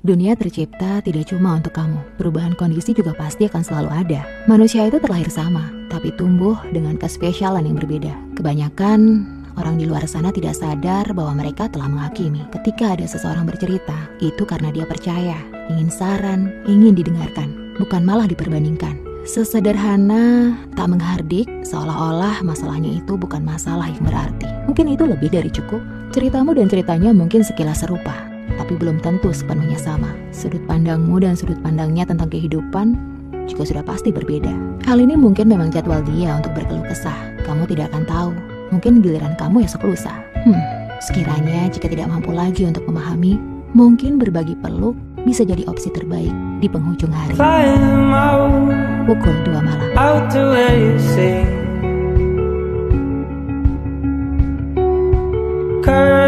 Dunia tercipta tidak cuma untuk kamu. Perubahan kondisi juga pasti akan selalu ada. Manusia itu terlahir sama, tapi tumbuh dengan kespesialan yang berbeda. Kebanyakan orang di luar sana tidak sadar bahwa mereka telah menghakimi. Ketika ada seseorang bercerita, itu karena dia percaya, ingin saran, ingin didengarkan, bukan malah diperbandingkan. Sesederhana tak menghardik, seolah-olah masalahnya itu bukan masalah yang berarti. Mungkin itu lebih dari cukup. Ceritamu dan ceritanya mungkin sekilas serupa, tapi belum tentu sepenuhnya sama. Sudut pandangmu dan sudut pandangnya tentang kehidupan juga sudah pasti berbeda. Hal ini mungkin memang jadwal dia untuk berkeluh kesah. Kamu tidak akan tahu. Mungkin giliran kamu yang seklusa. Hmm, sekiranya jika tidak mampu lagi untuk memahami, mungkin berbagi peluk bisa jadi opsi terbaik di penghujung hari. Pukul 2 malam. Curve